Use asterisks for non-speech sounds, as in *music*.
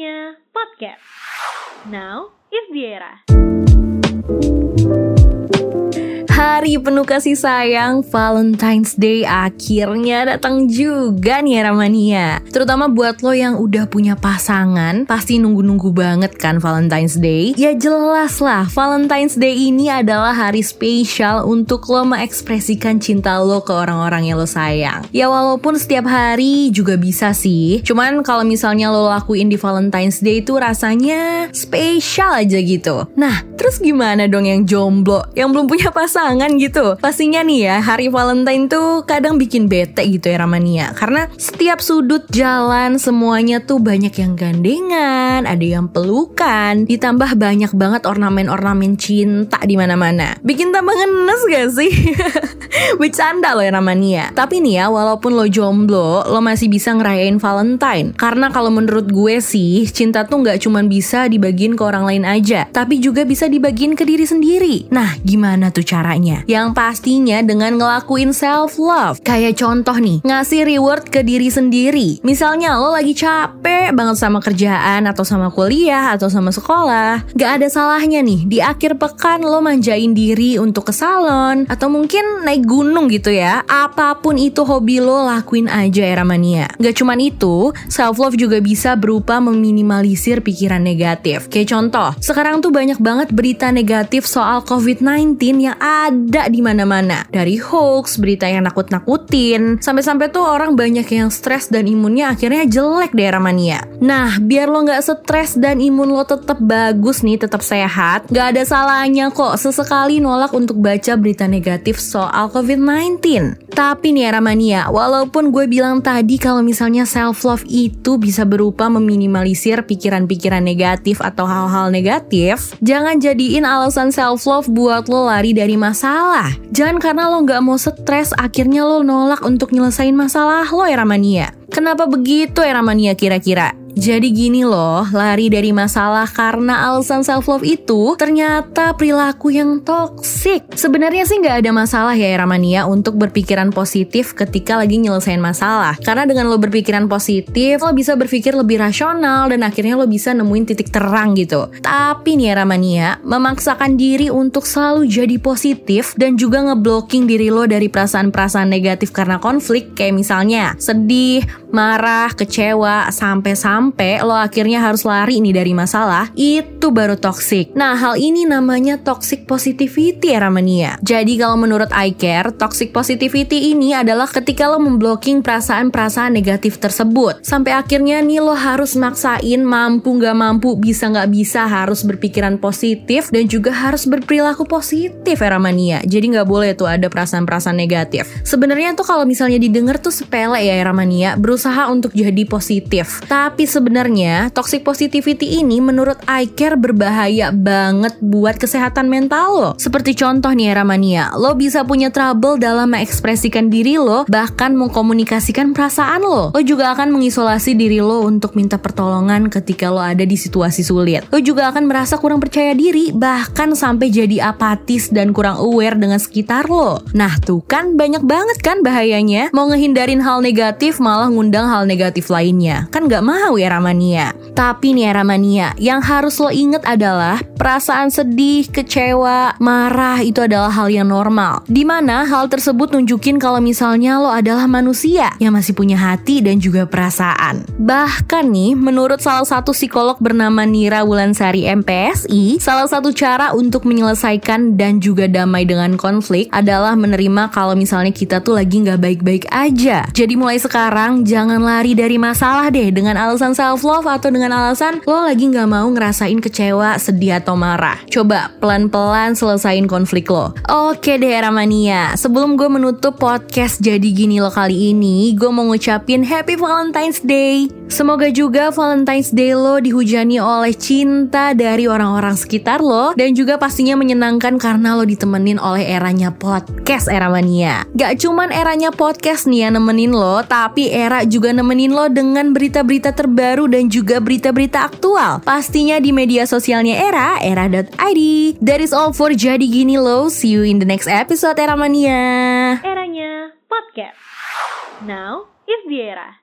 Eranya Podcast. Now is the era. Hari penuh kasih sayang Valentine's Day akhirnya datang juga nih Ramania. Terutama buat lo yang udah punya pasangan Pasti nunggu-nunggu banget kan Valentine's Day? Ya jelas lah Valentine's Day ini adalah hari spesial Untuk lo mengekspresikan cinta lo ke orang-orang yang lo sayang. Ya walaupun setiap hari juga bisa sih. Cuman kalau misalnya lo lakuin di Valentine's Day itu rasanya spesial aja gitu. Nah terus gimana dong yang jomblo Yang belum punya pasangan pasangan gitu. Pastinya nih ya, hari Valentine tuh kadang bikin bete gitu ya Ramania. Karena setiap sudut jalan semuanya tuh banyak yang gandengan, ada yang pelukan, ditambah banyak banget ornamen-ornamen cinta di mana-mana. Bikin tambah ngenes gak sih? *laughs* Bercanda loh ya Ramania. Tapi nih ya, walaupun lo jomblo, lo masih bisa ngerayain Valentine. Karena kalau menurut gue sih, cinta tuh nggak cuma bisa dibagiin ke orang lain aja, tapi juga bisa dibagiin ke diri sendiri. Nah, gimana tuh caranya? Yang pastinya dengan ngelakuin self love. Kayak contoh nih, ngasih reward ke diri sendiri. Misalnya lo lagi capek banget sama kerjaan atau sama kuliah atau sama sekolah. Gak ada salahnya nih di akhir pekan lo manjain diri untuk ke salon atau mungkin naik gunung gitu ya. Apa pun itu hobi lo lakuin aja era mania. Gak cuman itu, self love juga bisa berupa meminimalisir pikiran negatif. Kayak contoh, sekarang tuh banyak banget berita negatif soal COVID-19 yang ada ada di mana-mana. Dari hoax, berita yang nakut-nakutin, sampai-sampai tuh orang banyak yang stres dan imunnya akhirnya jelek di era mania. Nah, biar lo nggak stres dan imun lo tetap bagus nih, tetap sehat, nggak ada salahnya kok sesekali nolak untuk baca berita negatif soal COVID-19. Tapi nih era mania, walaupun gue bilang tadi kalau misalnya self love itu bisa berupa meminimalisir pikiran-pikiran negatif atau hal-hal negatif, jangan jadiin alasan self love buat lo lari dari masa masalah. Jangan karena lo nggak mau stres, akhirnya lo nolak untuk nyelesain masalah lo ya Ramania. Kenapa begitu ya Ramania kira-kira? Jadi gini loh, lari dari masalah karena alasan self love itu ternyata perilaku yang toksik. Sebenarnya sih nggak ada masalah ya Ramania untuk berpikiran positif ketika lagi nyelesain masalah. Karena dengan lo berpikiran positif, lo bisa berpikir lebih rasional dan akhirnya lo bisa nemuin titik terang gitu. Tapi nih Ramania, memaksakan diri untuk selalu jadi positif dan juga ngeblocking diri lo dari perasaan-perasaan negatif karena konflik kayak misalnya sedih, marah, kecewa, sampai-sampai sampai lo akhirnya harus lari nih dari masalah, itu baru toxic. Nah, hal ini namanya toxic positivity ya Ramania. Jadi kalau menurut I Care, toxic positivity ini adalah ketika lo memblocking perasaan-perasaan negatif tersebut. Sampai akhirnya nih lo harus maksain mampu gak mampu, bisa gak bisa harus berpikiran positif dan juga harus berperilaku positif ya Ramania. Jadi gak boleh tuh ada perasaan-perasaan negatif. Sebenarnya tuh kalau misalnya didengar tuh sepele ya Ramania, berusaha untuk jadi positif. Tapi sebenarnya toxic positivity ini menurut iCare berbahaya banget buat kesehatan mental lo. Seperti contoh nih Ramania, lo bisa punya trouble dalam mengekspresikan diri lo, bahkan mengkomunikasikan perasaan lo. Lo juga akan mengisolasi diri lo untuk minta pertolongan ketika lo ada di situasi sulit. Lo juga akan merasa kurang percaya diri, bahkan sampai jadi apatis dan kurang aware dengan sekitar lo. Nah tuh kan banyak banget kan bahayanya. Mau ngehindarin hal negatif malah ngundang hal negatif lainnya. Kan gak mau ya Ramania. Tapi nih Ramania, yang harus lo inget adalah perasaan sedih, kecewa, marah itu adalah hal yang normal. Di mana hal tersebut nunjukin kalau misalnya lo adalah manusia yang masih punya hati dan juga perasaan. Bahkan nih, menurut salah satu psikolog bernama Nira Wulansari MPSI, salah satu cara untuk menyelesaikan dan juga damai dengan konflik adalah menerima kalau misalnya kita tuh lagi nggak baik-baik aja. Jadi mulai sekarang jangan lari dari masalah deh dengan alasan alasan self love atau dengan alasan lo lagi nggak mau ngerasain kecewa, sedih atau marah. Coba pelan-pelan selesain konflik lo. Oke deh Ramania, sebelum gue menutup podcast jadi gini lo kali ini, gue mau ngucapin Happy Valentine's Day. Semoga juga Valentine's Day lo dihujani oleh cinta dari orang-orang sekitar lo dan juga pastinya menyenangkan karena lo ditemenin oleh eranya podcast era mania. Gak cuman eranya podcast nih yang nemenin lo, tapi era juga nemenin lo dengan berita-berita terbaru terbaru dan juga berita-berita aktual. Pastinya di media sosialnya Era, era.id. That is all for Jadi Gini Lo. See you in the next episode Era Mania. Eranya Podcast. Now is the era.